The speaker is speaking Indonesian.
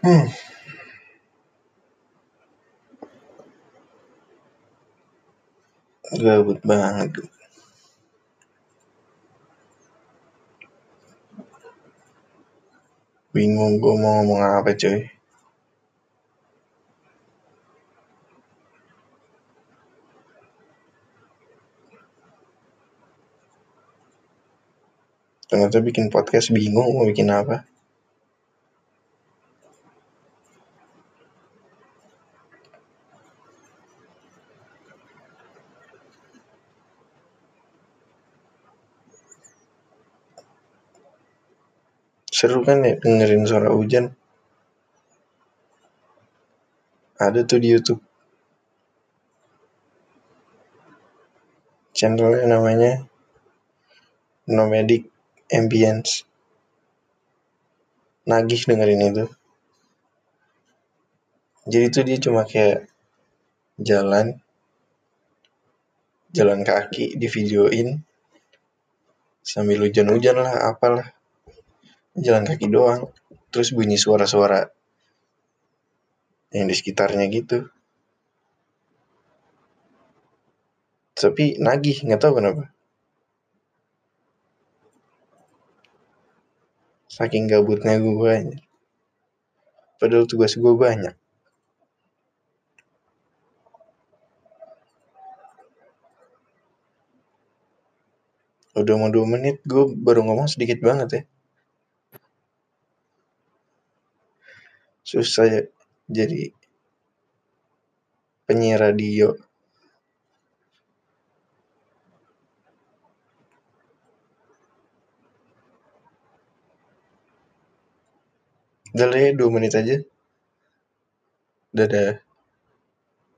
Hmm. Gabut banget. Bingung gue mau ngomong apa coy. Ternyata bikin podcast bingung mau bikin apa. Seru kan ya dengerin suara hujan. Ada tuh di YouTube. Channelnya namanya Nomadic Ambience. Nagih dengerin itu. Jadi tuh dia cuma kayak jalan jalan kaki di videoin sambil hujan-hujan lah apalah jalan kaki doang. Terus bunyi suara-suara yang di sekitarnya gitu. Tapi nagih nggak tahu kenapa. Saking gabutnya gue padahal tugas gue banyak. Udah mau dua menit gue baru ngomong sedikit banget ya susah ya jadi penyiar radio. Udah deh dua menit aja. Dadah